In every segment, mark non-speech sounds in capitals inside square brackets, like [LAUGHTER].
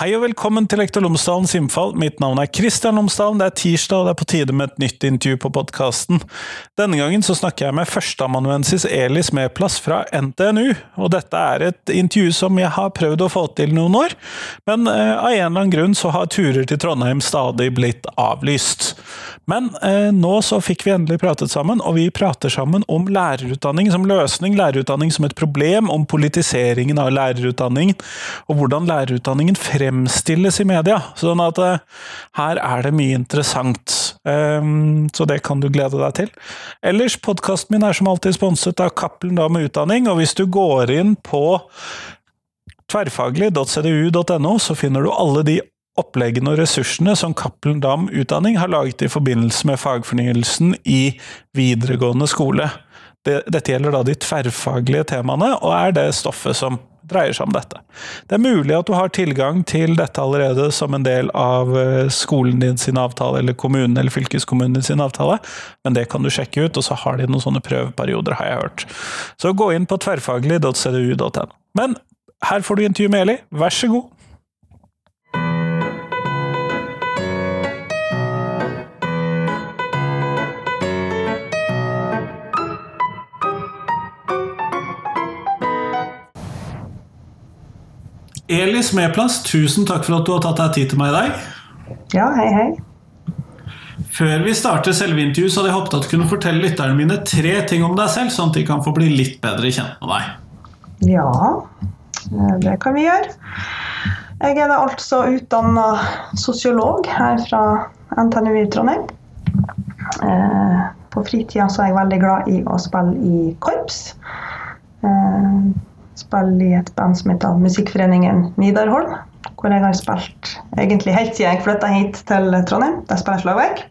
Hei og velkommen til Lektor Lomsdalens innfall. Mitt navn er Kristian Lomsdalen. Det er tirsdag, og det er på tide med et nytt intervju på podkasten. Denne gangen så snakker jeg med førsteamanuensis Elis Meplass fra NTNU. Og dette er et intervju som jeg har prøvd å få til noen år, men eh, av en eller annen grunn så har turer til Trondheim stadig blitt avlyst. Men eh, nå så fikk vi endelig pratet sammen, og vi prater sammen om lærerutdanning som løsning, lærerutdanning som et problem, om politiseringen av lærerutdanningen, og hvordan lærerutdanningen fremstår fremstilles i media. Sånn at uh, her er det mye interessant. Um, så det kan du glede deg til. Ellers, podkasten min er som alltid sponset av Cappelen Dam Utdanning, og hvis du går inn på tverrfaglig.cdu.no, så finner du alle de oppleggene og ressursene som Cappelen Dam Utdanning har laget i forbindelse med fagfornyelsen i videregående skole. Dette gjelder da de tverrfaglige temaene, og er det stoffet som dreier seg om dette. Det er mulig at du har tilgang til dette allerede som en del av eh, skolen din sin avtale, eller kommunen eller fylkeskommunen sin avtale, men det kan du sjekke ut, og så har de noen sånne prøveperioder, har jeg hørt. Så gå inn på tverrfaglig.cdu.no. Men her får du intervju med Eli, vær så god. Elis Medplass, tusen takk for at du har tatt deg tid til meg i dag. Ja, hei, hei. Før vi starter selve intervjuet, så hadde jeg håpet at du kunne fortelle lytterne mine tre ting om deg selv, sånn at de kan få bli litt bedre kjent med deg. Ja, eh, det kan vi gjøre. Jeg er da altså utdanna sosiolog her fra NTNU i Trondheim. Eh, på fritida så er jeg veldig glad i å spille i korps. Eh, spiller i et band som heter Musikkforeningen Nidarholm. Hvor jeg har spilt egentlig helt siden jeg flytta hit til Trondheim. Der spiller jeg slagverk.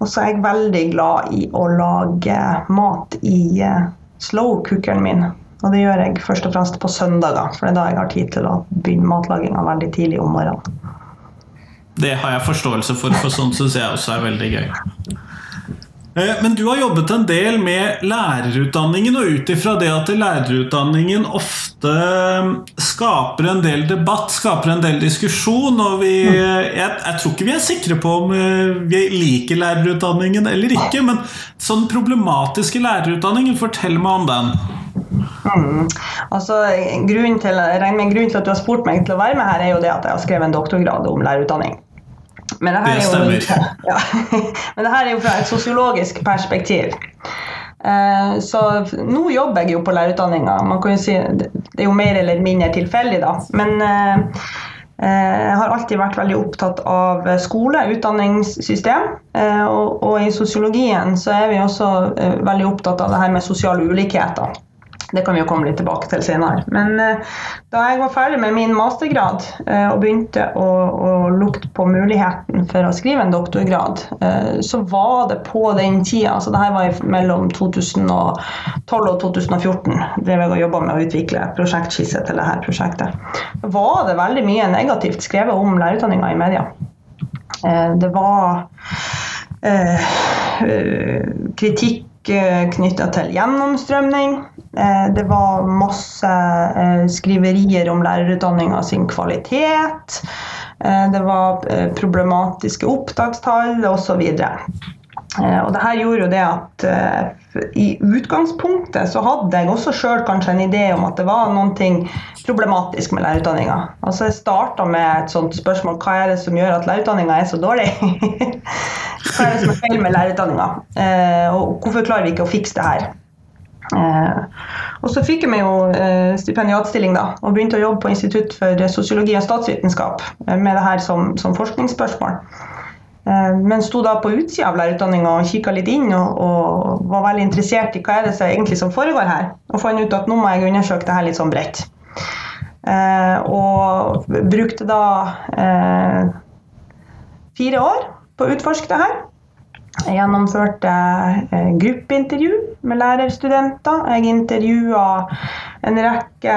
Og så er jeg veldig glad i å lage mat i slowcookeren slow-cookeren min. Og det gjør jeg først og fremst på søndager, for det er da jeg har tid til å begynne matlaginga veldig tidlig om morgenen. Det har jeg forståelse for, for sånn syns jeg også er veldig gøy. Eh, men du har jobbet en del med lærerutdanningen, og ut ifra det at lærerutdanningen ofte eh, skaper en del debatt, skaper en del diskusjon, og vi, jeg, jeg, tror ikke vi er sikre på om eh, vi liker lærerutdanningen eller ikke, men sånn problematiske lærerutdanningen, fortell meg om den. Mm. Altså, grunnen til, jeg regner med grunnen til at du har spurt meg til å være med her, er jo det at jeg har skrevet en doktorgrad om lærerutdanning. Men det, det stemmer. Jo, [LAUGHS] ja. Men det her er jo fra et sosiologisk perspektiv. Eh, så nå jobber jeg jo på lærerutdanninga. Man kan jo si Det er jo mer eller mindre tilfeldig, da. Men eh, eh, jeg har alltid vært veldig opptatt av skole, utdanningssystem. Og i sosiologien så er vi også veldig opptatt av det her med sosiale ulikheter. Det kan vi jo komme litt tilbake til senere. Men eh, da jeg var ferdig med min mastergrad eh, og begynte å, å, lukte på muligheten for å skrive en doktorgrad, eh, så var det på den tida, altså det her var mellom 2012 og 2014, drev jeg og jobba med å utvikle prosjektskisse til dette prosjektet, var det veldig mye negativt skrevet om lærerutdanninga i media. Det var kritikk knytta til gjennomstrømning. Eh, det var masse eh, skriverier om lærerutdanninga sin kvalitet. Eh, det var problematiske opptakstall osv. Og det her gjorde jo det at i utgangspunktet så hadde jeg også sjøl kanskje en idé om at det var noe problematisk med lærerutdanninga. Altså jeg starta med et sånt spørsmål hva er det som gjør at lærerutdanninga er så dårlig? [LAUGHS] hva er det som er feil med lærerutdanninga? Og hvorfor klarer vi ikke å fikse det her? Eh, og så fikk jeg meg jo eh, stipendiatstilling da, og begynte å jobbe på Institutt for sosiologi og statsvitenskap eh, med det her som, som forskningsspørsmål. Eh, men sto da på utsida av lærerutdanninga og kikka litt inn og, og, var veldig interessert i hva er det som egentlig som foregår her. Og fant ut at nå må jeg undersøke det her litt sånn bredt. Eh, og brukte da eh, fire år på å utforske det her. Jeg gjennomførte eh, gruppeintervju med lærerstudenter. Jeg intervjua en rekke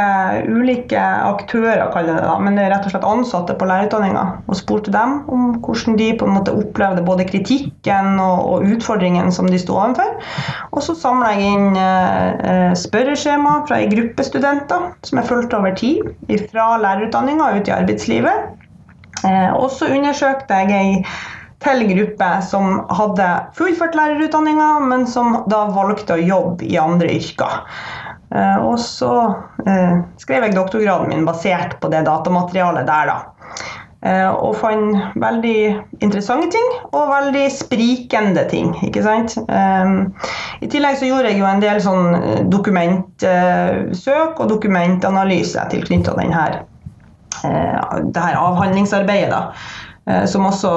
ulike aktører, kaller det da, men rett og slett ansatte på lærerutdanninga, og spurte dem om hvordan de på en måte opplevde både kritikken og, og utfordringen som de sto overfor. Og så samla jeg inn eh, spørreskjema fra ei gruppe studenter som jeg fulgte over tid, fra lærerutdanninga ut i arbeidslivet. Eh, og så undersøkte jeg ei til gruppe som hadde fullført lærerutdanninga, men som da valgte å jobbe i andre yrker. Eh, og så eh, skrev jeg doktorgraden min basert på det datamaterialet der, da. Eh, og fant veldig interessante ting og veldig sprikende ting. ikke sant? I tillegg så gjorde jeg jo en del sånn dokumentsøk og dokumentanalyse tilknytta det her avhandlingsarbeidet. da. Eh, som også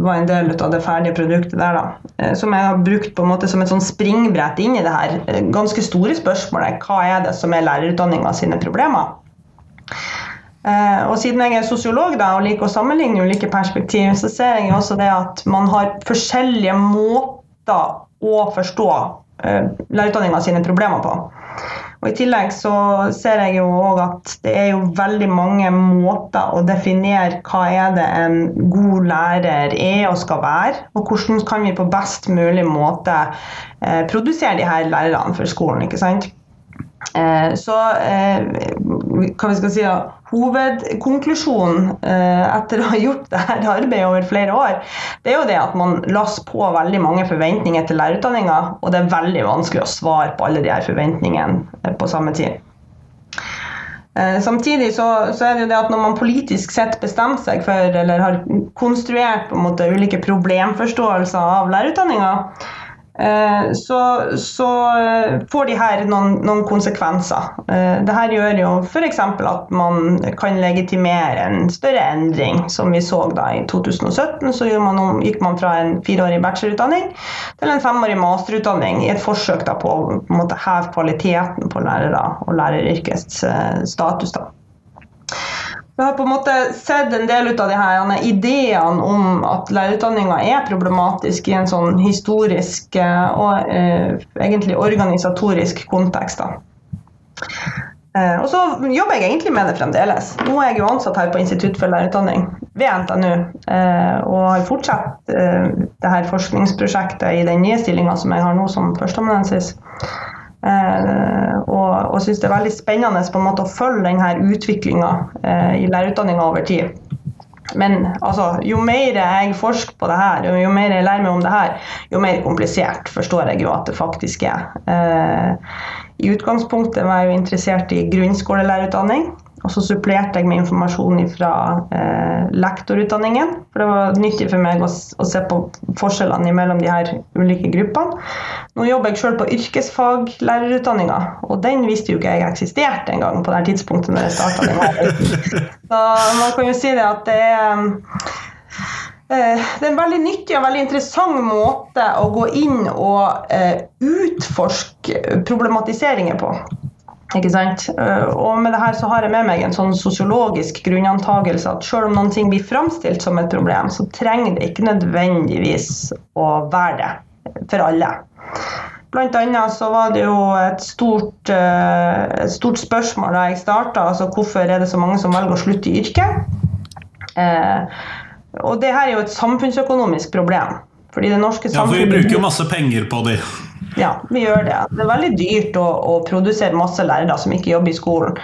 var en del av det ferdige produktet der. Da. Eh, som jeg har brukt på en måte som et sånn springbrett inn i det her eh, ganske store spørsmålet hva er det som er lærerutdanninga sine problemer. Og siden jeg er sosiolog da, og liker å sammenligne ulike perspektiv, så ser jeg også det at man har forskjellige måter å forstå lærerutdanninga sine problemer på. Og I tillegg så ser jeg jo òg at det er jo veldig mange måter å definere hva er det en god lærer er og skal være, og hvordan kan vi på best mulig måte eh, produsere de her lærerne for skolen. ikke sant? Eh, så eh, hva vi skal si da, Hovedkonklusjonen eh, etter å ha gjort dette arbeidet over flere år, det er jo det at man lasser på veldig mange forventninger til lærerutdanninga, og det er veldig vanskelig å svare på alle de her forventningene på samme tid. Samtidig så, så, er det jo det at når man politisk sett bestemmer seg for, eller har konstruert på en måte ulike problemforståelser av lærerutdanninga, så, så, eh, får de her noen, noen konsekvenser. Eh, Dette gjør jo f.eks. at man kan legitimere en større endring, som vi så da i 2017. Så man, gikk man fra en fireårig bachelorutdanning til en femårig masterutdanning i et forsøk på å heve kvaliteten på lærere og læreryrkets status. da. Vi har på en måte sett en del av de her ideene om at lærerutdanninga er problematisk i en sånn historisk eh, og eh, egentlig organisatorisk kontekst. Eh, og så jobber jeg egentlig med det fremdeles. Nå er jeg jo ansatt her på Institutt for lærerutdanning ved NTNU. Eh, og har fortsatt eh, det her forskningsprosjektet i den nye stillinga som jeg har nå som førsteamanuensis. Eh, og, og syns det er veldig spennende på en måte å følge denne utviklinga eh, i lærerutdanninga over tid. Men altså, jo mer jeg forsker på det her, jo mer jeg lærer meg om det her, jo mer komplisert forstår jeg jo at det faktisk er. Eh, I utgangspunktet var jeg jo interessert i grunnskolelærerutdanning. Og så supplerte jeg med informasjon fra eh, lektorutdanningen. For det var nyttig for meg å, å, se på forskjellene mellom de her ulike gruppene. Nå jobber jeg sjøl på yrkesfaglærerutdanninga, og den visste jo ikke jeg eksisterte engang på det her tidspunktet når jeg starta den. [LAUGHS] Så man kan jo si det at det er eh, det er en veldig nyttig og veldig interessant måte å gå inn og uh, utforske problematiseringer på. Ikke sant? Eh, og med det her så har jeg med meg en sånn sosiologisk grunnantagelse at selv om noen ting blir framstilt som et problem, så trenger det ikke nødvendigvis å være det for alle. Blant annet så var det jo et stort, eh, et stort spørsmål da jeg starta. Altså hvorfor er det så mange som velger å slutte i yrket? Eh, og det her er jo et samfunnsøkonomisk problem. Fordi det norske samfunnet... Ja, for vi bruker jo masse penger på de. Ja, vi gjør det. Det er veldig dyrt å, å produsere masse lærere som ikke jobber i skolen.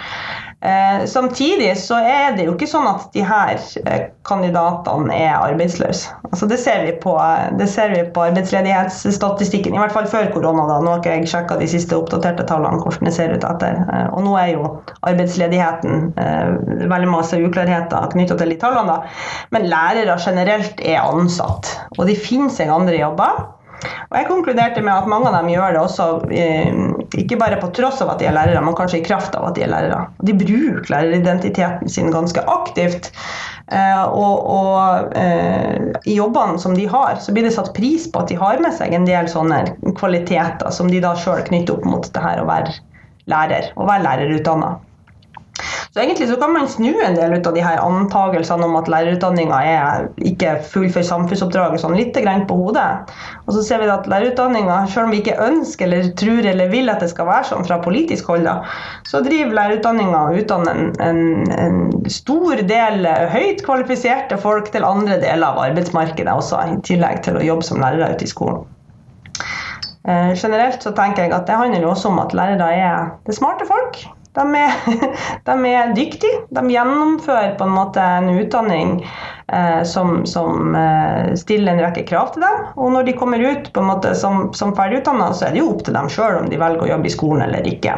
Eh, samtidig så er det jo ikke sånn at de her eh, kandidatene er arbeidsløse. Altså det, ser vi på, det ser vi på arbeidsledighetsstatistikken, i hvert fall før korona. da. Nå har ikke jeg sjekka de siste oppdaterte tallene, hvordan det ser ut etter. Eh, og nå er jo arbeidsledigheten eh, veldig masse uklarheter knytta til de tallene. da. Men lærere generelt er ansatt, og de finner seg andre jobber. Og jeg konkluderte med at mange av dem gjør det også, eh, ikke bare på tross av at de er lærere, men kanskje i kraft av at de er lærere. De bruker læreridentiteten sin ganske aktivt. Eh, og, og eh, i jobbene som de har, så blir det satt pris på at de har med seg en del sånne kvaliteter som de da sjøl knytter opp mot det her å være lærer, og være lærerutdanna. Så egentlig så kan man snu en del ut av de her antagelsene om at lærerutdanninga er ikke full for samfunnsoppdraget sånn litt på hodet. Og så ser vi at lærerutdanninga, selv om vi ikke ønsker eller tror eller vil at det skal være sånn fra politisk hold, da, så driver lærerutdanninga og utdanner en, en, en, stor del høyt kvalifiserte folk til andre deler av arbeidsmarkedet også, i tillegg til å jobbe som lærere ute i skolen. Eh, generelt så tenker jeg at det handler også om at lærere er det smarte folk. De er, [LAUGHS] de er dyktige. De gjennomfører på en måte en utdanning eh, som, som eh, stiller en rekke krav til dem. Og når de kommer ut på en måte som, som ferdigutdanna, så er det jo opp til dem sjøl om de velger å jobbe i skolen eller ikke.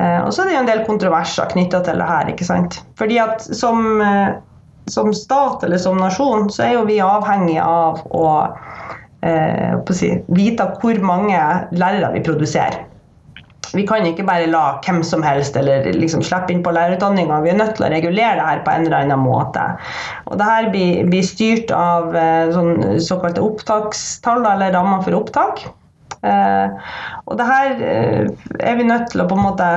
Eh, og så er det jo en del kontroverser knytta til det her. ikke sant? Fordi at som, eh, som stat eller som nasjon så er jo vi avhengig av å eh, si, vite hvor mange lærere vi produserer. Vi kan ikke bare la hvem som helst eller liksom slippe inn på lærerutdanninga. Vi er nødt til å regulere det her på en eller annen måte. Og det her blir, blir styrt av eh, sånn, såkalte opptakstall, eller rammer for opptak. Eh, og det her eh, er vi nødt til å på en måte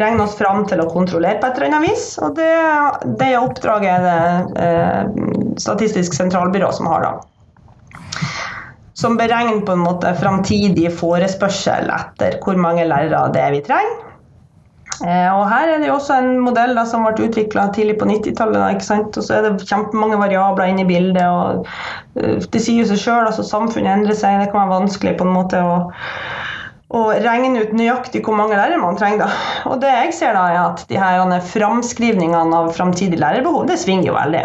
regne oss fram til å kontrollere på et eller annet vis. Og det, det oppdraget er det eh, Statistisk sentralbyrå som har, da som beregner på en måte framtidig forespørsel etter hvor mange lærere det er vi trenger. Eh, og her er det jo også en modell da, som ble utvikla tidlig på 90-tallet. Og så er det kjempemange variabler inne i bildet. og eh, Det sier jo seg sjøl, altså samfunnet endrer seg. Det kan være vanskelig på en måte å å regne ut nøyaktig hvor mange lærere man trenger. Da. Og det jeg ser da, er at de her framskrivningene av framtidig lærerbehov, det svinger jo veldig.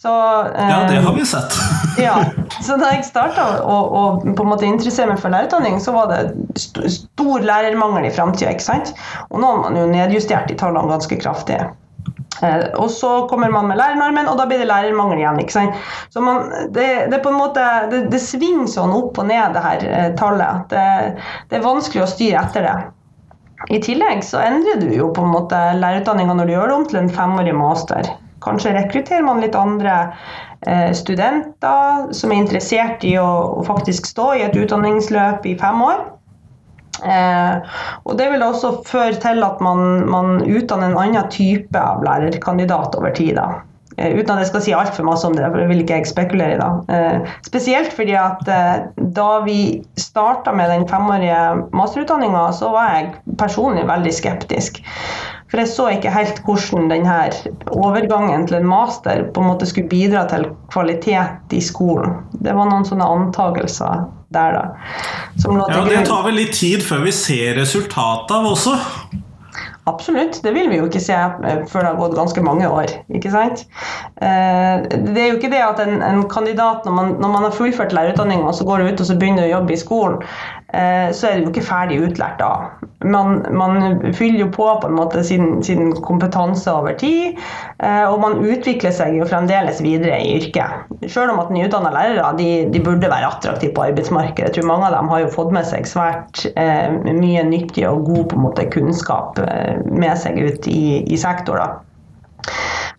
Så, eh, ja, det har vi sett. ja, [LAUGHS] så da jeg starta å, å, på en måte interessere meg for lærerutdanning, så var det st stor lærermangel i framtida. Og nå har man jo nedjustert de tallene ganske kraftig. Eh, og så kommer man med lærernormen, og da blir det lærermangel igjen. ikke sant? Så man, det, det, på en måte, det, det svinger sånn opp og ned, det her eh, tallet. Det, det, er vanskelig å styre etter det. I tillegg så endrer du jo på en måte lærerutdanninga når du gjør det om til en femårig master. Kanskje rekrutterer man litt andre eh, studenter som er interessert i å, faktisk stå i et utdanningsløp i fem år. Eh, og Det vil også føre til at man, man utdanner en annen type av lærerkandidat over tid. da. Eh, uten at jeg skal si altfor masse om det, for det vil ikke jeg spekulere i. da. Eh, spesielt fordi at eh, da vi starta med den femårige masterutdanninga, så var jeg personlig veldig skeptisk. For jeg så ikke helt hvordan denne overgangen til en master på en måte skulle bidra til kvalitet i skolen. Det var noen sånne antagelser der, da. ja, det tar vel litt tid før vi ser resultatet av også? Absolutt. Det vil vi jo ikke se eh, før det har gått ganske mange år. ikke sant? Eh, det er jo ikke det at en, en kandidat, når man, når man, har fullført lærerutdanninga så går du ut og så begynner å jobbe i skolen, så er det jo ikke ferdig utlært da. Man, man fyller jo på på en måte sin, sin, kompetanse over tid, eh, og man utvikler seg jo fremdeles videre i yrket. Selv om at nyutdanna lærere de, de, burde være attraktive på arbeidsmarkedet. Jeg tror mange av dem har jo fått med seg svært eh, mye nyttig og god måte, kunnskap eh, med seg ut i, i sektor. da.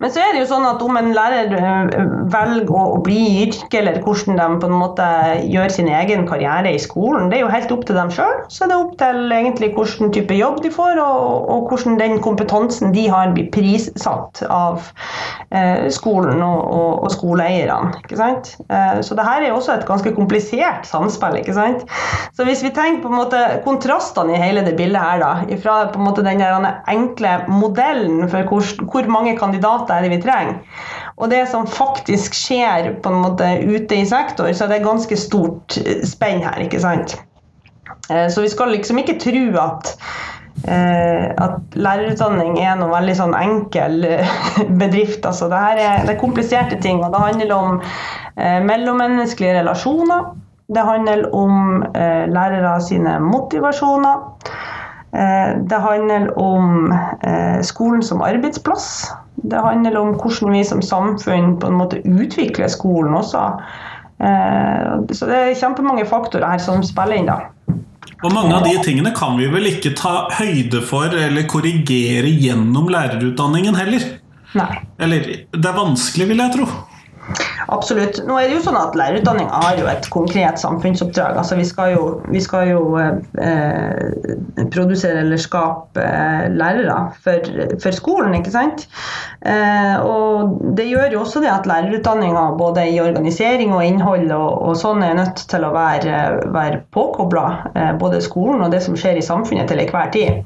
Men så er det jo sånn at om en lærer eh, velger å, bli i yrket, eller hvordan de på en måte gjør sin egen karriere i skolen, det er jo helt opp til dem sjøl. Så er det opp til egentlig hvilken type jobb de får, og, og hvordan den kompetansen de har, blir prissatt av eh, skolen og, og, og skoleeierne. ikke sant? Eh, så det her er jo også et ganske komplisert samspill. ikke sant? Så hvis vi tenker på en måte kontrastene i hele det bildet her, da, fra på en måte den enkle modellen for hvor, hvor mange kandidater er det vi trenger. Og det som faktisk skjer på en måte ute i sektor, så er det ganske stort eh, spenn her, ikke sant. Eh, så vi skal liksom ikke tro at eh, at lærerutdanning er noe veldig sånn enkel [LAUGHS] bedrift. Altså, det, er, det er kompliserte ting, og det handler om mellommenneskelige relasjoner. Det handler om lærere sine motivasjoner. Det handler om skolen som arbeidsplass. Det handler om hvordan vi som samfunn på en måte utvikler skolen også. Eh, så det er kjempemange faktorer her som spiller inn. da. Og mange av de tingene kan vi vel ikke ta høyde for eller korrigere gjennom lærerutdanningen heller? Nei. Eller det er vanskelig, vil jeg tro. Absolutt. Nå er det jo sånn at Lærerutdanninga har jo et konkret samfunnsoppdrag. Altså Vi skal jo, vi skal jo eh, produsere eller skape eh, lærere for, for, skolen, ikke sant. Eh, og det gjør jo også det at lærerutdanninga både i organisering og innhold og, og sånn er nødt til å være, være påkobla eh, både skolen og det som skjer i samfunnet til enhver tid.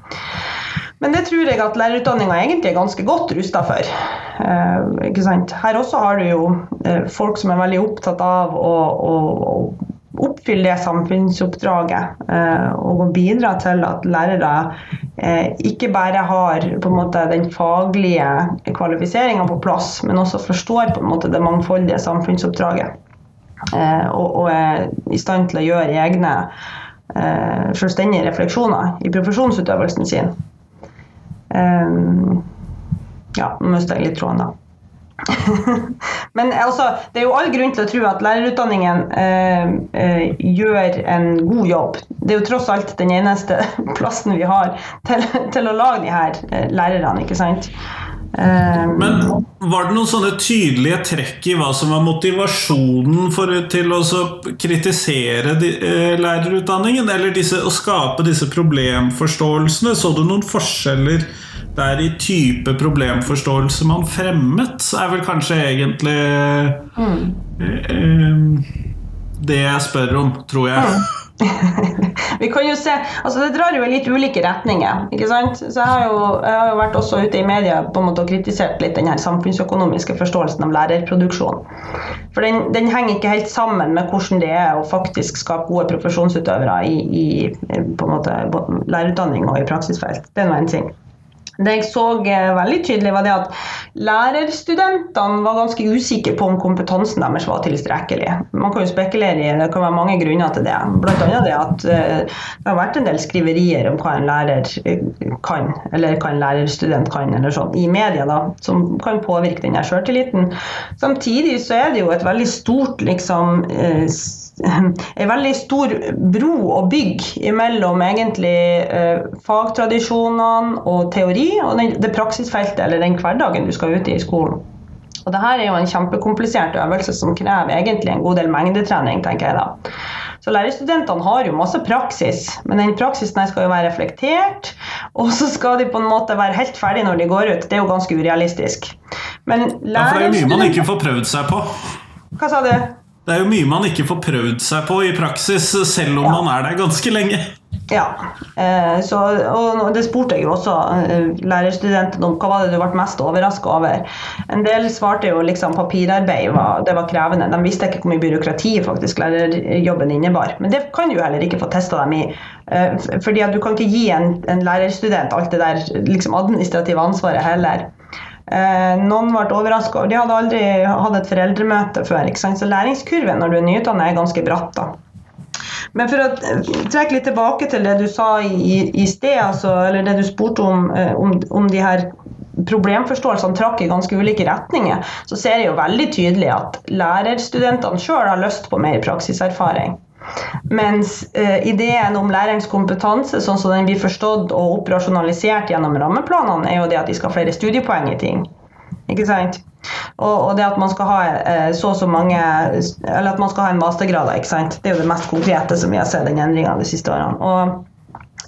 Men det tror jeg at lærerutdanninga egentlig er ganske godt rusta for. Eh, Her også har du jo eh, folk som er veldig opptatt av å, å, å oppfylle det samfunnsoppdraget. Eh, og bidra til at lærere eh, ikke bare har måte den faglige kvalifiseringa på plass, men også forstår måte det mangfoldige samfunnsoppdraget. Eh, og, og, er i stand til å gjøre egne selvstendige refleksjoner i profesjonsutøvelsen sin. Um, ja, nå mista jeg litt tråden, da. [LAUGHS] Men altså, det er jo all grunn til å tro at lærerutdanningen eh, eh, gjør en god jobb. Det er jo tross alt den eneste [LAUGHS] plassen vi har til, til å lage de her eh, lærerne, ikke sant. Um, Men var det noen sånne tydelige trekk i hva som var motivasjonen for, til å kritisere de, eh, lærerutdanningen, eller disse, å skape disse problemforståelsene? Så du noen forskjeller? det er i type problemforståelse man fremmet, er vel kanskje egentlig mm. eh, det jeg spør om, tror jeg. Mm. [LAUGHS] vi kan jo se, altså Det drar jo i litt ulike retninger. ikke sant? Så Jeg har jo, jeg har jo vært også ute i media på en måte og kritisert litt den her samfunnsøkonomiske forståelsen av lærerproduksjon. For den, den, henger ikke helt sammen med hvordan det er å faktisk skape gode profesjonsutøvere i, i på en måte, lærerutdanning og i praksisfelt. Det er nå en ting. Det jeg så eh, veldig tydelig, var det at lærerstudentene var ganske usikre på om kompetansen deres var tilstrekkelig. Man kan jo spekulere i det kan være mange grunner til det. Bl.a. det at eh, det har vært en del skriverier om hva en lærer eh, kan, eller hva en lærerstudent kan, eller sånn, i media, da, som kan påvirke den sjøltilliten. Samtidig så er det jo et veldig stort liksom [CLEARS THROAT] en veldig stor bro å bygge mellom egentlig eh, fagtradisjonene og teori og den, det praksisfeltet eller den hverdagen du skal ut i i skolen. Og det her er jo en kjempekomplisert øvelse som krever egentlig en god del mengdetrening, tenker jeg da. Så lærerstudentene har jo masse praksis, men den praksisen her skal jo være reflektert. Og så skal de på en måte være helt ferdig når de går ut. Det er jo ganske urealistisk. Men ja, for det er jo mye man ikke får prøvd seg på. Hva sa du? Det er jo mye man ikke får prøvd seg på i praksis, selv om ja. man er der ganske lenge. Ja, eh, så, og det spurte jeg jo også eh, lærerstudentene om hva var det du ble mest overraska over. En del svarte jo liksom papirarbeid var, det var krevende. De visste ikke hvor mye byråkrati faktisk lærerjobben innebar. Men det kan du jo heller ikke få testa dem i. Eh, fordi at du kan ikke gi en, en lærerstudent alt det der liksom administrative ansvaret heller. Eh, noen ble overraska, og de hadde aldri hatt et foreldremøte før. Så læringskurven når du er nyutdannet, er ganske bratt. da. Men for å trekke litt tilbake til det du sa i, i sted, altså, eller det du spurte om, eh, om, om de her problemforståelsene trakk i ganske ulike retninger, så ser jeg jo veldig tydelig at lærerstudentene sjøl har lyst på mer praksiserfaring. Mens eh, ideen om læringskompetanse, sånn som den blir forstått og operasjonalisert gjennom rammeplanene, er jo det at de skal ha flere studiepoeng i ting. Ikke sant? Og, det at man skal ha eh, så og så mange Eller at man skal ha en mastergrad, ikke sant? det er jo det mest konkrete som vi har sett den endringa de siste årene. Og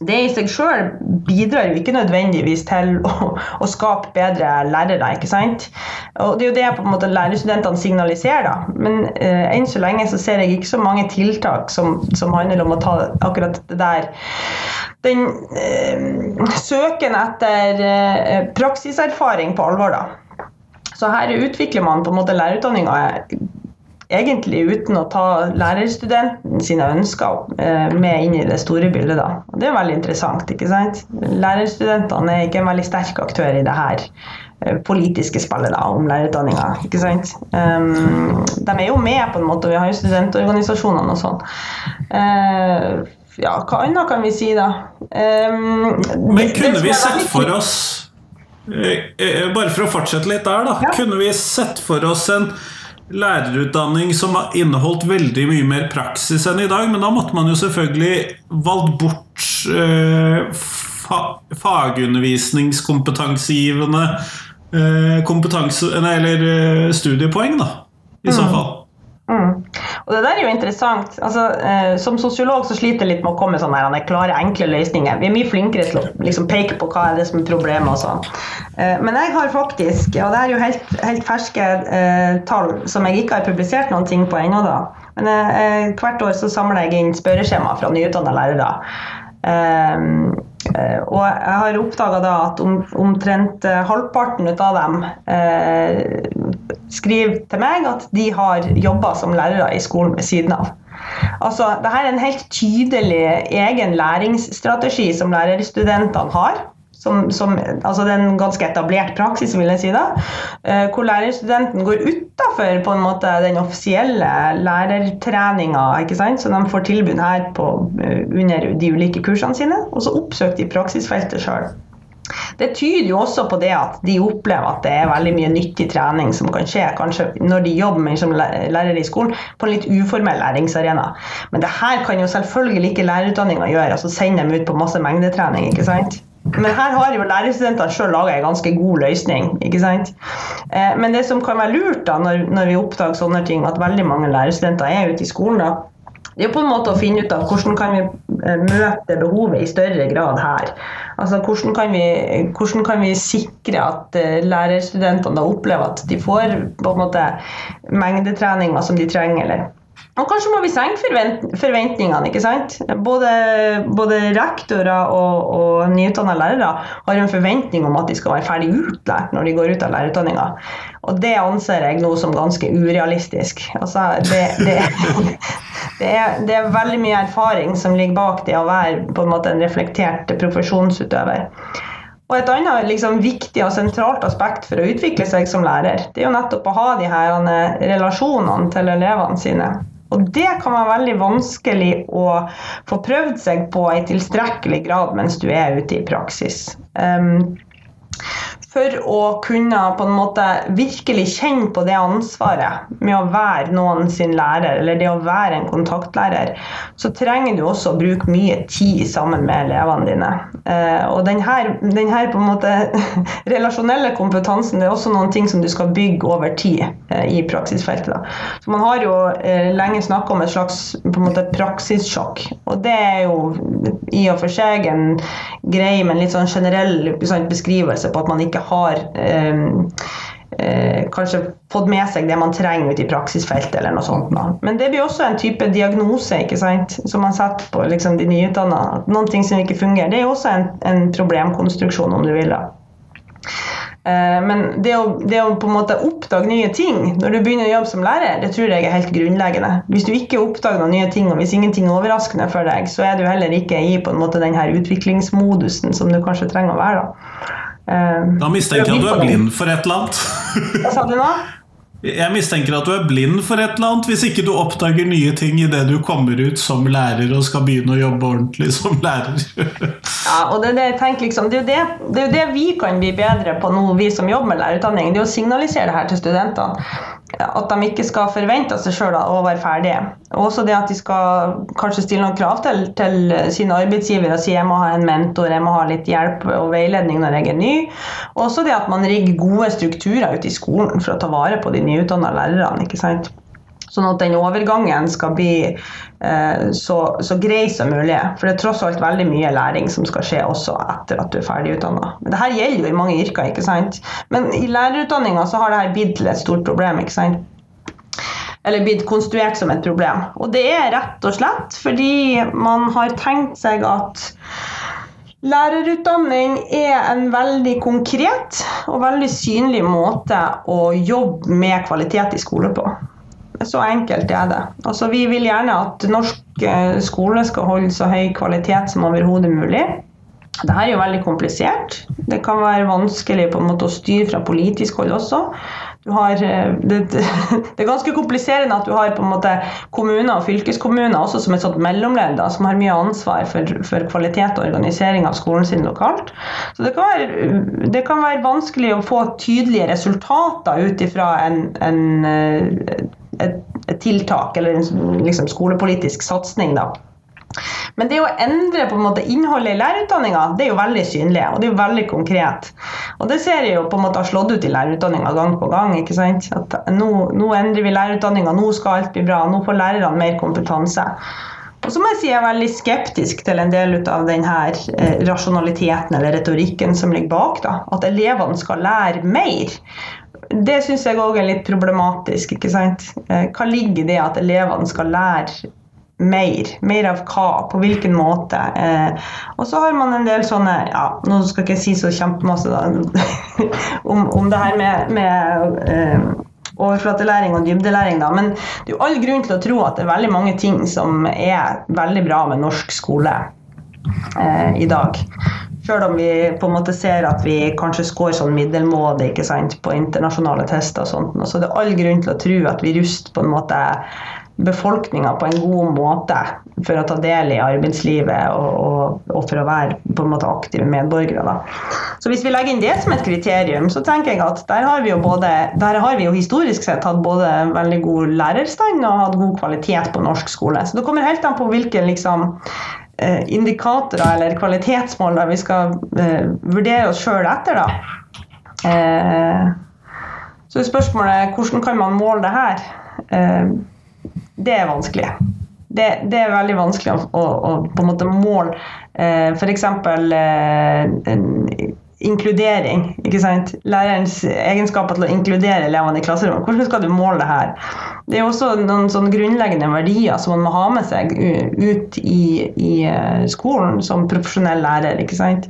det i seg sjøl bidrar jo ikke nødvendigvis til å, å, skape bedre lærere. ikke sant? Og Det er jo det på en måte lærerstudentene signaliserer. da. Men eh, enn så lenge så ser jeg ikke så mange tiltak som, som handler om å ta akkurat det der. Den eh, søken etter eh, praksiserfaring på alvor, da. Så her utvikler man på en måte lærerutdanninga egentlig uten å ta lærerstudenten sine ønsker eh, med inn i det store bildet. Da. Og det er veldig interessant. ikke sant? Lærerstudentene er ikke en veldig sterk aktør i det her eh, politiske spillet da, om lærerutdanninga. ikke sant? Um, de er jo med, på en måte, vi har jo studentorganisasjonene og sånn. Uh, ja, hva annet kan vi si, da? Um, Men kunne vi sett for oss bare for å fortsette litt der, da. Ja. Kunne vi sett for oss en lærerutdanning som har inneholdt veldig mye mer praksis enn i dag. Men da måtte man jo selvfølgelig valgt bort eh, fa fagundervisningskompetansegivende eh, kompetanse, eller eh, studiepoeng, da, i mm. så fall. Mm. Og det der er jo interessant. Altså, eh, som sosiolog så sliter jeg litt med å komme med sånne klare, enkle løsninger. Vi er mye flinkere til å liksom, peke på hva er det som er problemet og sånn. Eh, men jeg har faktisk, og det er jo helt, helt ferske eh, tall som jeg ikke har publisert noen ting på ennå, da. Men eh, hvert år så samler jeg inn spørreskjema fra nyutdanna lærere. Og jeg har oppdaga at om, omtrent halvparten av dem skriver til meg at de har jobba som lærere i skolen ved siden av. Altså, Dette er en helt tydelig egen læringsstrategi som lærerstudentene har som, som, altså det er en ganske etablert praksis, vil jeg si da, eh, hvor lærerstudenten går utafor den offisielle lærertreninga, så de får tilbud her på, eh, under de ulike kursene sine, og så oppsøker de praksisfeltet sjøl. Det tyder jo også på det at de opplever at det er veldig mye nyttig trening som kan skje kanskje når de jobber som lærere i skolen, på en litt uformell læringsarena. Men det her kan jo selvfølgelig ikke lærerutdanninga gjøre, altså sende dem ut på masse mengdetrening. ikke sant? Men her har jo lærerstudentene sjøl laga en ganske god løsning. ikke sant? Eh, men det som kan være lurt da, når, når vi oppdager sånne ting, at veldig mange lærerstudenter er ute i skolen, da, det er på en måte å finne ut av hvordan kan vi eh, møte behovet i større grad her. Altså Hvordan kan vi, hvordan kan vi sikre at eh, lærerstudentene opplever at de får på en måte mengdetreninger som de trenger, eller og kanskje må vi senke forvent forventningene. ikke sant? Både, både rektorer og, og nyutdanna lærere har en forventning om at de skal være ferdig utlært når de går ut av lærerutdanninga. Og det anser jeg nå som ganske urealistisk. Altså, det, det, [LAUGHS] det, er, det, er, veldig mye erfaring som ligger bak det å være på en måte en reflektert profesjonsutøver. Og Et annet liksom, viktig og sentralt aspekt for å utvikle seg som lærer, det er jo nettopp å ha de her relasjonene til elevene sine. Og det kan være veldig vanskelig å få prøvd seg på i tilstrekkelig grad mens du er ute i praksis. Um, for å kunne på en måte virkelig kjenne på det ansvaret med å være noen sin lærer, eller det å være en kontaktlærer, så trenger du også å bruke mye tid sammen med elevene dine. Eh, og denne, denne på en måte [LAUGHS] relasjonelle kompetansen det er også noen ting som du skal bygge over tid eh, i praksisfeltet. Så man har jo eh, lenge snakka om et slags på en måte praksissjokk. Og det er jo i og for seg en grei, men litt sånn generell beskrivelse på at man ikke har eh, eh, kanskje fått med seg det man trenger ute i praksisfeltet. eller noe sånt. Da. Men det blir også en type diagnose ikke sant? som man setter på liksom, de nyutdanna. Noen ting som ikke fungerer. Det er også en, en problemkonstruksjon, om du vil. da. Eh, men det å, det å, på en måte oppdage nye ting når du begynner å jobbe som lærer, det tror jeg er helt grunnleggende. Hvis du ikke oppdager noen nye ting, og hvis ingenting er overraskende for deg, så er du heller ikke i på en måte den her utviklingsmodusen som du kanskje trenger å være. Da. Eh, da mistenker jeg at du er blind for et eller annet. [LAUGHS] Hva sa du nå? Jeg mistenker at du er blind for et eller annet hvis ikke du oppdager nye ting idet du kommer ut som lærer og skal begynne å jobbe ordentlig som lærer. ja, og det, det, liksom, det, er det, det, er jo det vi kan bli bedre på nå, vi som jobber med lærerutdanning. Det er å signalisere det her til studentene at de ikke skal forvente seg sjøl å være ferdige. Også det at de skal kanskje stille noen krav til, til sine arbeidsgivere og si jeg må ha en mentor, jeg må ha litt hjelp og veiledning når jeg er ny. Også det at man rigger gode strukturer ute i skolen for å ta vare på de nyutdanna lærerne. ikke sant? Sånn at den overgangen skal bli eh, så, så, grei som mulig. For det er tross alt veldig mye læring som skal skje også etter at du er ferdig utdanna. Men gjelder jo i mange yrker, ikke sant. Men i lærerutdanninga så har det her blitt til et stort problem, ikke sant. Eller blitt konstruert som et problem. Og det er rett og slett fordi man har tenkt seg at Lærerutdanning er en veldig konkret og veldig synlig måte å jobbe med kvalitet i skole på. Så enkelt er det. Altså, vi vil gjerne at norsk eh, skole skal holde så høy kvalitet som overhodet mulig. Dette er jo veldig komplisert. Det kan være vanskelig på en måte å styre fra politisk hold også. Har, eh, det, [LAUGHS] det, er ganske kompliserende at du har på en måte kommuner og fylkeskommuner også som et sånt mellomledd som har mye ansvar for, for, kvalitet og organisering av skolen sin lokalt. Så det kan være, det kan være vanskelig å få tydelige resultater ut ifra en, en eh, et, et tiltak eller en liksom, skolepolitisk satsing. Men det å endre på en måte innholdet i lærerutdanninga, det er jo veldig synlig og det er jo veldig konkret. Og det ser jeg jo på en måte har slått ut i lærerutdanninga gang på gang. ikke sant? At nå, nå endrer vi lærerutdanninga, nå skal alt bli bra, nå får lærerne mer kompetanse. Og så må jeg si jeg er veldig skeptisk til en del av den her rasjonaliteten eller retorikken som ligger bak. da, At elevene skal lære mer. Det syns jeg òg er litt problematisk. ikke sant? Eh, hva ligger i det at elevene skal lære mer. Mer av hva? På hvilken måte? Eh, og så har man en del sånne ja, Nå skal ikke jeg si så kjempemasse [LAUGHS] om, om det her med, med eh, overflatelæring og dybdelæring, da. Men det er jo all grunn til å tro at det er veldig mange ting som er veldig bra med norsk skole eh, i dag. Sjøl om vi på en måte ser at vi kanskje scorer sånn middelmådig ikke sant, på internasjonale tester. og sånt. Så det er all grunn til å tro at vi ruster på en måte befolkninga på en god måte for å ta del i arbeidslivet og, og, og for å være på en måte aktive medborgere. Da. Så hvis vi legger inn det som et kriterium, så tenker jeg at der har vi jo både der har vi jo historisk sett hatt både veldig god lærerstand og hatt god kvalitet på norsk skole. Så det kommer helt an på hvilken liksom, indikatorer eller kvalitetsmål der vi skal eh, vurdere oss sjøl etter. da. Eh, så spørsmålet hvordan kan man måle det her? Eh, det er vanskelig. Det, det, er veldig vanskelig å, å, å på en måte måle eh, f.eks. Eh, inkludering. ikke sant? Lærerens egenskaper til å inkludere elevene i klasserommet. Hvordan skal du måle det her? Det er også noen sånn grunnleggende verdier som man må ha med seg ut i, i eh, skolen som profesjonell lærer. ikke sant?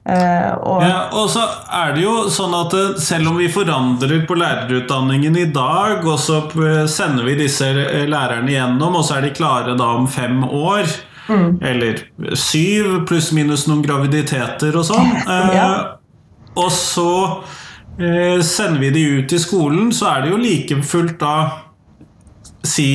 Uh, og, ja, og så er det jo sånn at eh, selv om vi forandrer på lærerutdanningen i dag, og så sender vi disse lærerne igjennom, og så er de klare da om fem år, mm. eller syv, pluss minus noen graviditeter og sånn, [LAUGHS] ja. og så uh, sender vi de ut i skolen, så er det jo like fullt da si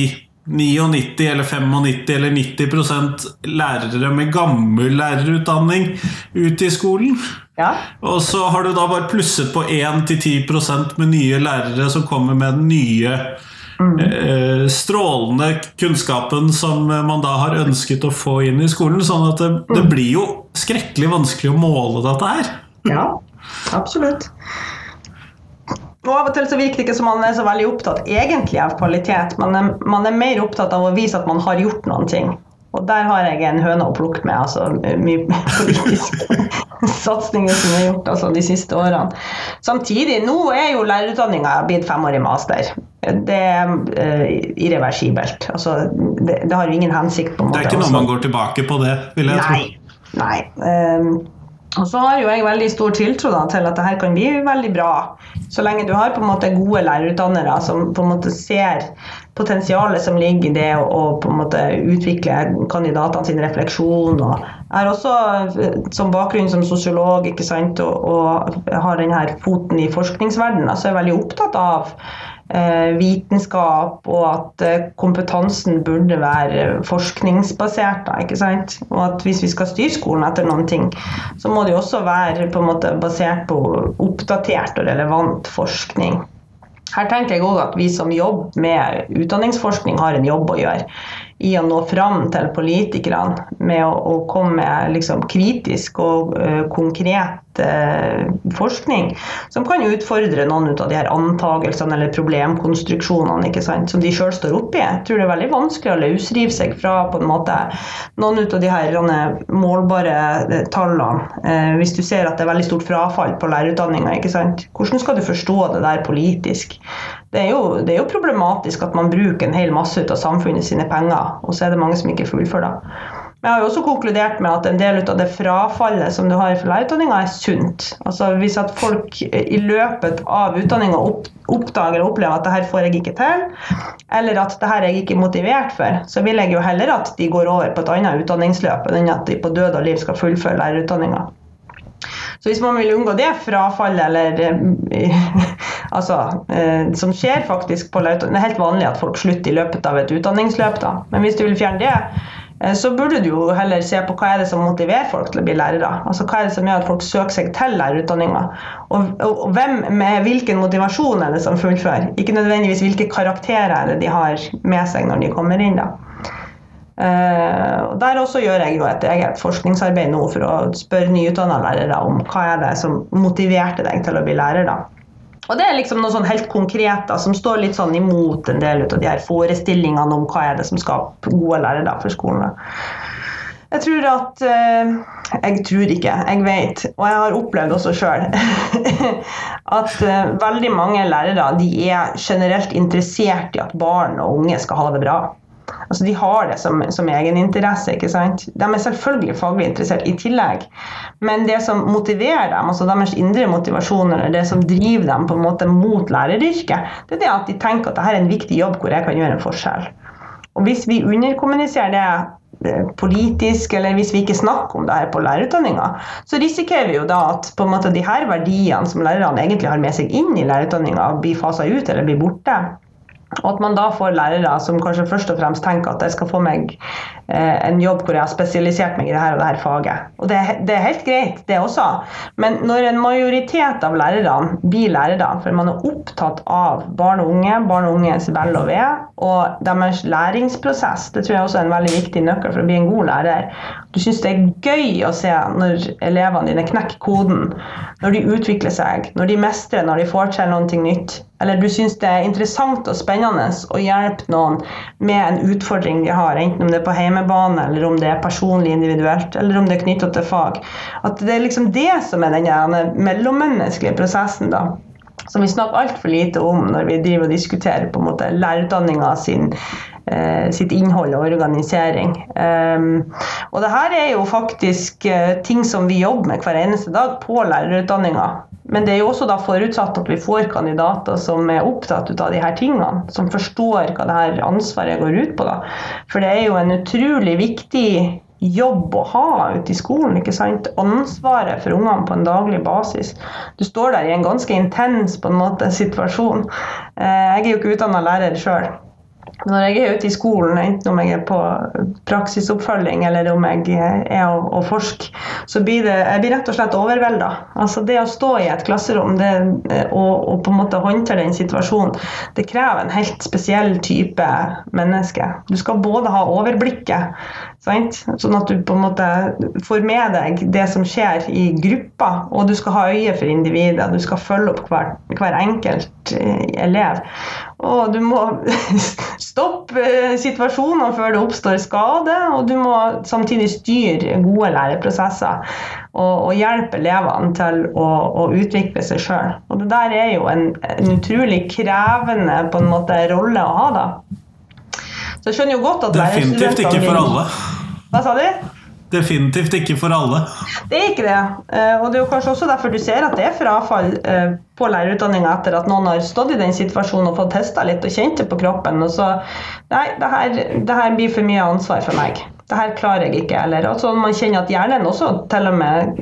99 eller 95 eller 90% lærere med gammel lærerutdanning ut i skolen. Ja. Og så har du da bare plusset på 1-10% med nye lærere som kommer med den nye eh, strålende kunnskapen som man da har ønsket å få inn i skolen. Sånn at det, det mm. blir jo skrekkelig vanskelig å måle dette her. Ja, absolutt. Og Av og til så virker det ikke som man er så veldig opptatt egentlig av kvalitet. Er, man er mer opptatt av å vise at man har gjort noen ting. Og der har jeg en høne å plukke med. altså Mye politiske [LAUGHS] satsinger som er gjort altså, de siste årene. Samtidig, nå er jo lærerutdanninga blitt femårig master. Det er uh, irreversibelt. Altså, det, det, har jo ingen hensikt. på en måte. Det er ikke noe man går tilbake på det, vil jeg nei, tro. Nei. Um, og så har jo jeg veldig stor tiltro da, til at det her kan bli veldig bra. Så lenge du har på en måte gode lærerutdannere som på en måte ser potensialet som ligger i det å på en måte utvikle kandidatene sin refleksjon. Jeg har også som bakgrunn som sosiolog ikke sant, og, og har denne foten i forskningsverdenen, så er jeg veldig opptatt av vitenskap, og at eh, kompetansen burde være forskningsbasert. sant? Og at hvis vi skal styre skolen etter noen ting, så må det jo også være på en måte basert på oppdatert og relevant forskning. Her tenker jeg òg at vi som jobber med utdanningsforskning, har en jobb å gjøre i å nå fram til politikerne med å, å komme med liksom, kritisk og uh, konkret uh, forskning som kan utfordre noen av de her antagelsene eller problemkonstruksjonene ikke sant, som de sjøl står oppi. Jeg tror det er veldig vanskelig å løsrive seg fra på en måte noen av de her målbare uh, tallene. hvis du ser at det er veldig stort frafall på lærerutdanninga, hvordan skal du forstå det der politisk? Det er, jo, det er, jo, problematisk at man bruker en hel masse ut av samfunnet sine penger, og så er det mange som ikke fullfører. Men jeg har jo også konkludert med at en del av det frafallet som du har fra lærerutdanninga, er sunt. Altså Hvis at folk i løpet av utdanninga oppdager og opplever at det her får jeg ikke til, eller at det her er jeg ikke motivert for, så vil jeg jo heller at de går over på et annet utdanningsløp enn at de på død og liv skal fullføre lærerutdanninga. Så hvis man vil unngå det frafallet, eller eh, altså, eh, som skjer faktisk på Det er helt vanlig at folk slutter i løpet av et utdanningsløp, da. Men hvis du vil fjerne det, eh, så burde du jo heller se på hva er det som motiverer folk til å bli lærere. Altså Hva er det som gjør at folk søker seg til lærerutdanninga. Og, og, og, hvem med hvilken motivasjon er det som fullfører. Ikke nødvendigvis hvilke karakterer er det de har med seg når de kommer inn. da. Uh, og Der også gjør jeg jo et eget forskningsarbeid nå for å spørre nyutdanna lærere om hva er det som motiverte deg til å bli lærer. da. Og det er liksom noe sånn helt konkret da, som står litt sånn imot en del av de her forestillingene om hva er det som skaper gode lærere for skolen. da. Jeg tror at eh, Jeg tror ikke, jeg vet, og jeg har opplevd også sjøl, [LAUGHS] at eh, veldig mange lærere de er generelt interessert i at barn og unge skal ha det bra. Altså, de har det som, som egeninteresse. ikke sant? De er selvfølgelig faglig interessert i tillegg. Men det som motiverer dem, altså deres indre motivasjon, eller det som driver dem på en måte mot læreryrket, det er det at de tenker at dette er en viktig jobb hvor jeg kan gjøre en forskjell. Og hvis vi underkommuniserer det eh, politisk, eller hvis vi ikke snakker om det her på lærerutdanninga, så risikerer vi jo da at på en måte de her verdiene som lærerne egentlig har med seg inn i lærerutdanninga, blir fasa ut eller blir borte. Og at man da får lærere som kanskje først og fremst tenker at jeg skal få meg eh, en jobb hvor jeg har spesialisert meg i det her og det her faget. Og det, det, er helt greit, det også. Men når en majoritet av lærerne blir lærere, for man er opptatt av barn og unge, barn og unges vel og ve, og deres læringsprosess, det tror jeg også er en veldig viktig nøkkel for å bli en god lærer. Du syns det er gøy å se når elevene dine knekker koden, når de utvikler seg, når de mestrer, når de får til noe nytt. Eller du syns det er interessant og spennende å hjelpe noen med en utfordring de har, enten om det er på hjemmebane, eller om det er personlig individuelt, eller om det er knytta til fag. At det er liksom det som er den mellommenneskelige prosessen, da. Som vi snakker altfor lite om når vi driver og diskuterer på en måte lærerutdanninga sin sitt innhold og organisering. Um, og det her er jo faktisk uh, ting som vi jobber med hver eneste dag på lærerutdanninga. Men det er jo også da forutsatt at vi får kandidater som er opptatt av de her tingene, som forstår hva det her ansvaret går ut på. da. For det er jo en utrolig viktig jobb å ha ute i skolen. ikke sant? Ansvaret for ungene på en daglig basis. Du står der i en ganske intens på en måte situasjon. Eh, jeg er jo ikke utdanna lærer sjøl når jeg er ute i skolen, enten om jeg er på praksisoppfølging eller om jeg er og, og forsker, så blir det, jeg blir rett og slett overvelda. Altså det å stå i et klasserom det, og, og, på en måte håndtere den situasjonen, det krever en helt spesiell type menneske. Du skal både ha overblikket, sant? sånn at du på en måte får med deg det som skjer i gruppa, og du skal ha øye for individet. Du skal følge opp hver, hver enkelt eh, elev. Og du må [LAUGHS] stoppe eh, situasjoner før det oppstår skade, og du må samtidig styre gode læreprosesser og, og hjelpe elevene til å, å utvikle seg sjøl. Og det der er jo en, en, utrolig krevende på en måte rolle å ha, da. Så jeg skjønner jo godt at Definitivt ikke for alle. Hva sa du? Definitivt ikke for alle. Det er ikke det. Eh, og det er jo kanskje også derfor du ser at det er frafall eh, på lærerutdanninga etter at noen har stått i den situasjonen og fått testa litt og kjent det på kroppen. Og så Nei, det her, det her blir for mye ansvar for meg. Det her klarer jeg ikke. Eller altså man kjenner at hjernen også til og med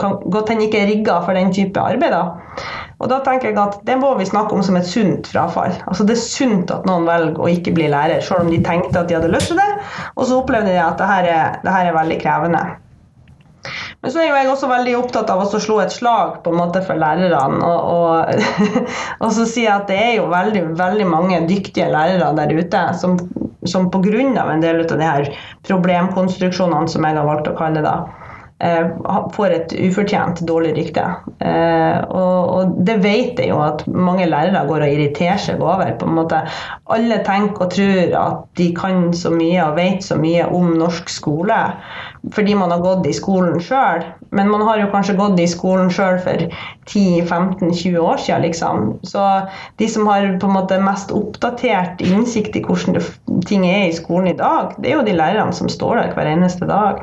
kan godt hende ikke er rigga for den type arbeid. da. Og da tenker jeg at Det må vi snakke om som et sunt frafall. Altså Det er sunt at noen velger å ikke bli lærer, selv om de tenkte at de hadde lyst til det, og så opplevde de at det her er, det her er veldig krevende. Men så er jo jeg også veldig opptatt av å slå et slag på en måte for lærerne. Og, og, [LAUGHS] og så si at det er jo veldig, veldig mange dyktige lærere der ute som, som pga. en del av de her problemkonstruksjonene som jeg har valgt å kalle det, Eh, får et ufortjent dårlig rykte. Eh, og, det vet jeg jo at mange lærere går og irriterer seg over. på en måte. Alle tenker og tror at de kan så mye og vet så mye om norsk skole fordi man har gått i skolen sjøl. Men man har jo kanskje gått i skolen sjøl for 10-15-20 år siden, liksom. Så de som har på en måte mest oppdatert innsikt i hvordan ting er i skolen i dag, det er jo de lærerne som står der hver eneste dag.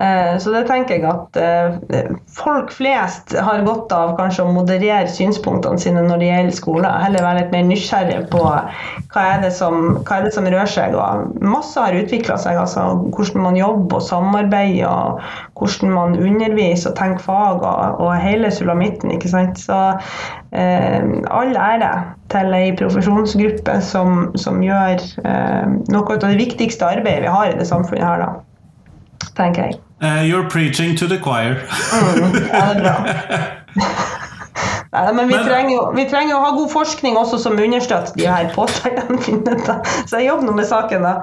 Eh, så det tenker jeg at eh, folk flest har godt av kanskje å moderere synspunktene sine når det gjelder skole. Heller være litt mer nysgjerrig på hva er det som, er det som rører seg. Og masse har utvikla seg. altså Hvordan man jobber og samarbeider, og hvordan man underviser og tenker fag, og, og hele sulamitten. ikke sant? Så eh, all ære til ei profesjonsgruppe som, som gjør eh, noe av det viktigste arbeidet vi har i det samfunnet her. da tenker jeg. Uh, you're preaching to the choir. mm, ja, det er bra. [LAUGHS] Nei, men vi, men, trenger jo, vi trenger å ha god forskning også som understøtter de her påstandene. Så jeg jobber nå med saken, da.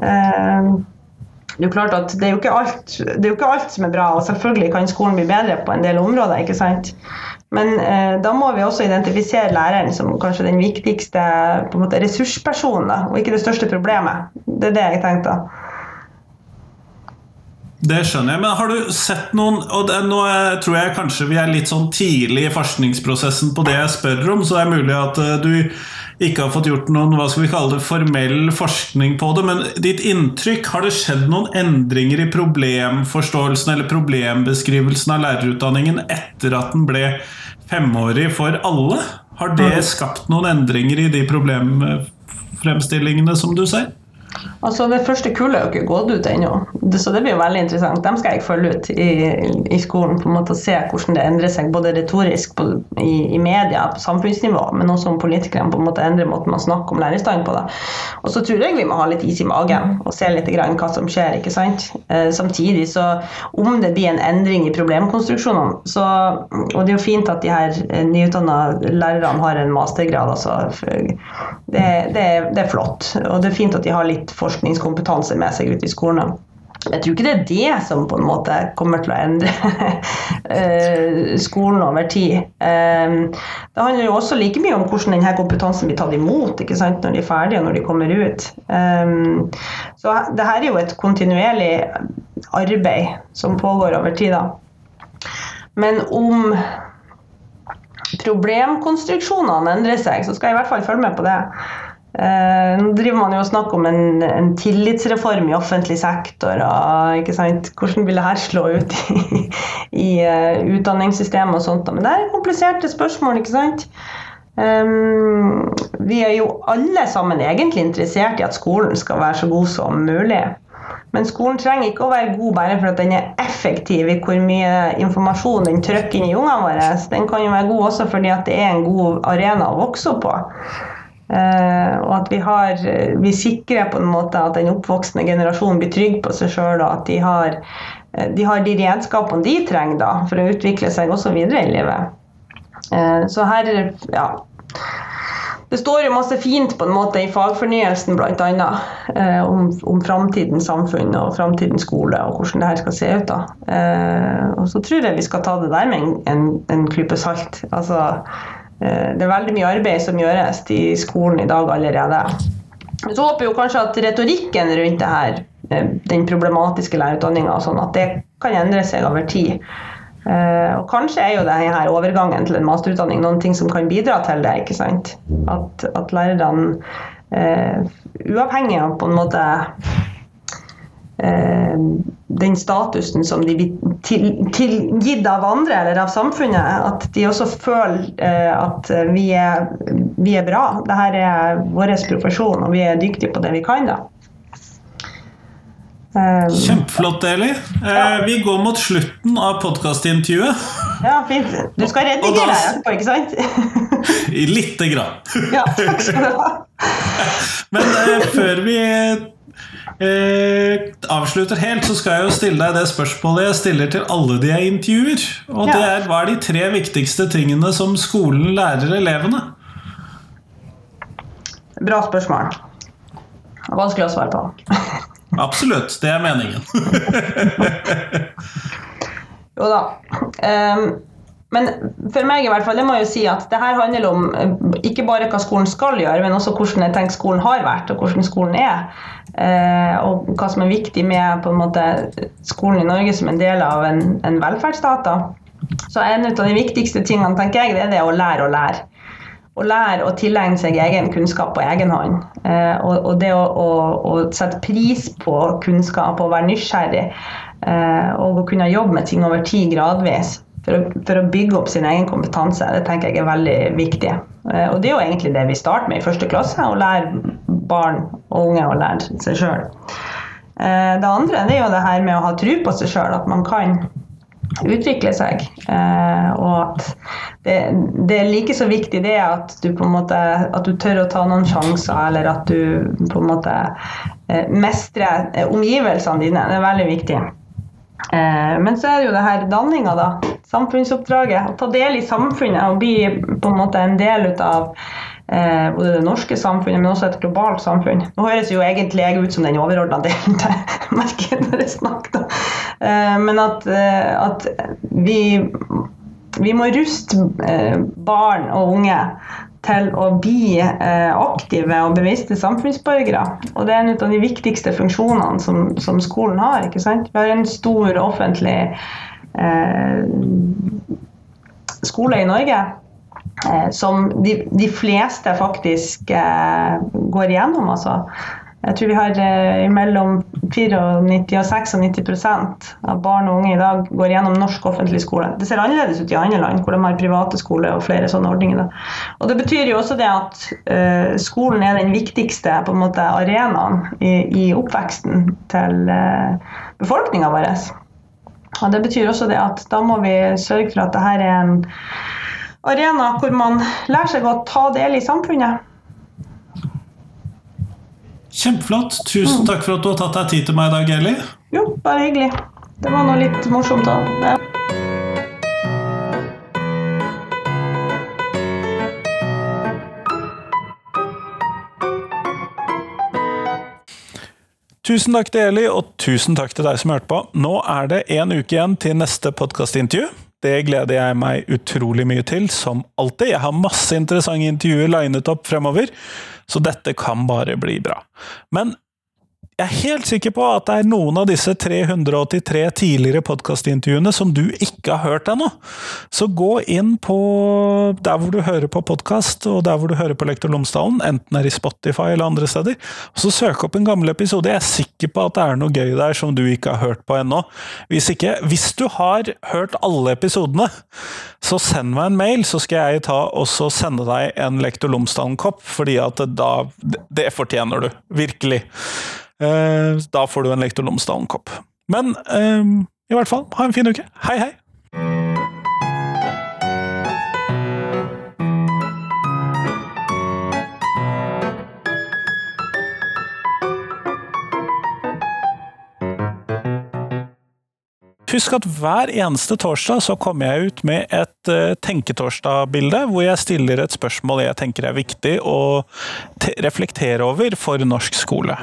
Eh, det er jo klart at det er jo, ikke alt, det er jo ikke alt som er bra, og selvfølgelig kan skolen bli bedre på en del områder. ikke sant? Men eh, da må vi også identifisere læreren som kanskje den viktigste måte, ressurspersonen, da, og ikke det største problemet. Det er det jeg tenkte. Det skjønner jeg, men har du sett noen Og det, nå er, tror jeg kanskje vi er litt sånn tidlig i forskningsprosessen på det jeg spør om, så det er mulig at uh, du ikke har fått gjort noen hva skal vi kalle det, formell forskning på det. Men ditt inntrykk, har det skjedd noen endringer i problemforståelsen eller problembeskrivelsen av lærerutdanningen etter at den ble femårig for alle? Har det mm. skapt noen endringer i de problemfremstillingene som du ser? Altså Det første kullet er jo ikke gått ut ennå, så det blir jo veldig interessant. Dem skal jeg følge ut i, i skolen på en måte og se hvordan det endrer seg, både retorisk på, i, i, media, på samfunnsnivå, men også om politikerne på en måte endrer måten man snakker om lærerstand på. Det. Og så tror jeg vi må ha litt is i magen og se litt grann hva som skjer. ikke sant? Eh, samtidig så om det blir en endring i problemkonstruksjonene, så Og det er jo fint at de her eh, nyutdanna lærerne har en mastergrad, altså. Det, det, det er flott. Og det er fint at de har litt forskningskompetanse med seg ut i skolen. Jeg tror ikke det er det som på en måte kommer til å endre [LAUGHS] eh, skolen over tid. Eh, det handler jo også like mye om hvordan denne kompetansen blir tatt imot når de er ferdige og når de kommer ut. Eh, så det her er jo et kontinuerlig arbeid som pågår over tid. Da. Men om problemkonstruksjonene endrer seg, så skal jeg i hvert fall følge med på det. Eh, nå driver man jo og snakker om en, en, tillitsreform i offentlig sektor. Og, ikke sant? Hvordan vil det her slå ut i, i uh, utdanningssystemet og sånt. Men det er kompliserte spørsmål, ikke sant. Um, vi er jo alle sammen egentlig interessert i at skolen skal være så god som mulig. Men skolen trenger ikke å være god bare for at den er effektiv i hvor mye informasjon den trykker inn i ungene våre. Den kan jo være god også fordi at det er en god arena å vokse opp på. Uh, og at vi, har, vi sikrer på en måte at den oppvoksende generasjonen blir trygg på seg sjøl, og at de har, eh, de har, de redskapene de trenger da, for å utvikle seg også videre i livet. Uh, så her ja. Det står jo masse fint på en måte i fagfornyelsen bl.a. Eh, om, om framtidens samfunn og framtidens skole og hvordan det her skal se ut. da. Eh, og så tror jeg vi skal ta det der med en, en, en klype salt. Altså, Eh, det er veldig mye arbeid som gjøres i skolen i dag allerede. Så håper jeg kanskje at retorikken rundt det her, eh, den problematiske lærerutdanninga, sånn at det kan endre seg over tid. Eh, og kanskje er jo denne overgangen til en masterutdanning noen ting som kan bidra til det. ikke sant? At, at lærerne, uavhengig av på en måte uh, den statusen som de blir tilgitt av andre eller av samfunnet. At de også føler uh, at vi er, vi er bra. Dette er vår profesjon, og vi er dyktige på det vi kan. da. Eh, Kjempeflott, Eli. Ja. Vi går mot slutten av podkastintervjuet. Ja, fint. Du skal redigere da... etterpå, ikke sant? [LAUGHS] Lite grann. Ja, takk skal du ha. [LAUGHS] Men eh, før vi eh, avslutter helt, så skal jeg jo stille deg det spørsmålet jeg stiller til alle de jeg intervjuer. Og ja. det er hva er de tre viktigste tingene som skolen lærer elevene? Bra spørsmål. Vanskelig å svare på. [LAUGHS] Absolutt. Det er meningen. [LAUGHS] jo da. Um, men for meg i hvert fall, det må jeg jo si at det her handler om eh, ikke bare hva skolen skal gjøre, men også hvordan jeg tenker skolen har vært, og hvordan skolen er. Uh, og hva som er viktig med måte, skolen i Norge som en del av en, en velferdsstat. Så en av de viktigste tingene tenker jeg, det er det å lære å lære. Å lære å tilegne seg egen kunnskap på egen hånd. Eh, og, det å, å, å, sette pris på kunnskap og være nysgjerrig. Eh, og å kunne jobbe med ting over tid gradvis for å, for å, bygge opp sin egen kompetanse. Det tenker jeg er veldig viktig. Eh, og det er jo egentlig det vi starter med i første klasse, å lære barn og unge å lære seg sjøl. Det andre er jo det her med å ha tro på seg sjøl, at man kan utvikle seg. Eh, og at det, det, er like så viktig det at du på en måte at du tør å ta noen sjanser, eller at du på en måte mestrer omgivelsene dine. Det er veldig viktig. Men så er det jo det her danninga, da samfunnsoppdraget. Å ta del i samfunnet og bli på en måte en del ut av eh, både det norske samfunnet, men også et globalt samfunn. Nå høres jo egentlig jeg ut som den overordna delen, [LAUGHS] merker jeg når jeg snakker. Eh, men at, eh, at vi, vi må ruste eh, barn og unge til å bli aktive og bevisste samfunnsborgere. Og det er en av de viktigste funksjonene som, som skolen har. ikke sant? Vi har en stor offentlig eh, skole i Norge som de, de, fleste faktisk eh, går igjennom. altså. Jeg tror vi har eh, mellom 94 og 96 av barn og unge i dag går gjennom norsk offentlig skole. Det ser annerledes ut i andre land, hvor de har private skoler og flere sånne ordninger. Da. Og Det betyr jo også det at eh, skolen er den viktigste på en måte, arenaen i, i oppveksten til eh, befolkninga vår. Og Det betyr også det at da må vi sørge for at dette er en arena hvor man lærer seg å ta del i samfunnet. Kjempeflott. Tusen takk for at du har tatt deg tid til meg i dag, Eli. Jo, bare hyggelig. Det var nå litt morsomt òg. Tusen takk til Eli, og tusen takk til deg som hørte på. Nå er det én uke igjen til neste podkastintervju. Det gleder jeg meg utrolig mye til, som alltid. Jeg har masse interessante intervjuer linet opp fremover, så dette kan bare bli bra. Men jeg er helt sikker på at det er noen av disse 383 tidligere podkastintervjuene som du ikke har hørt ennå. Så gå inn på der hvor du hører på podkast, og der hvor du hører på Lektor Lomsdalen, enten er i Spotify eller andre steder, og så søk opp en gammel episode. Jeg er sikker på at det er noe gøy der som du ikke har hørt på ennå. Hvis ikke, hvis du har hørt alle episodene, så send meg en mail, så skal jeg ta og sende deg en Lektor Lomsdalen-kopp, fordi at da Det fortjener du. Virkelig. Eh, da får du en Lektor Lomsdalen-kopp. Men eh, i hvert fall, ha en fin uke. Hei, hei! Husk at hver eneste torsdag så kommer jeg ut med et uh, tenketorsdag-bilde, hvor jeg stiller et spørsmål jeg tenker er viktig å reflektere over for norsk skole.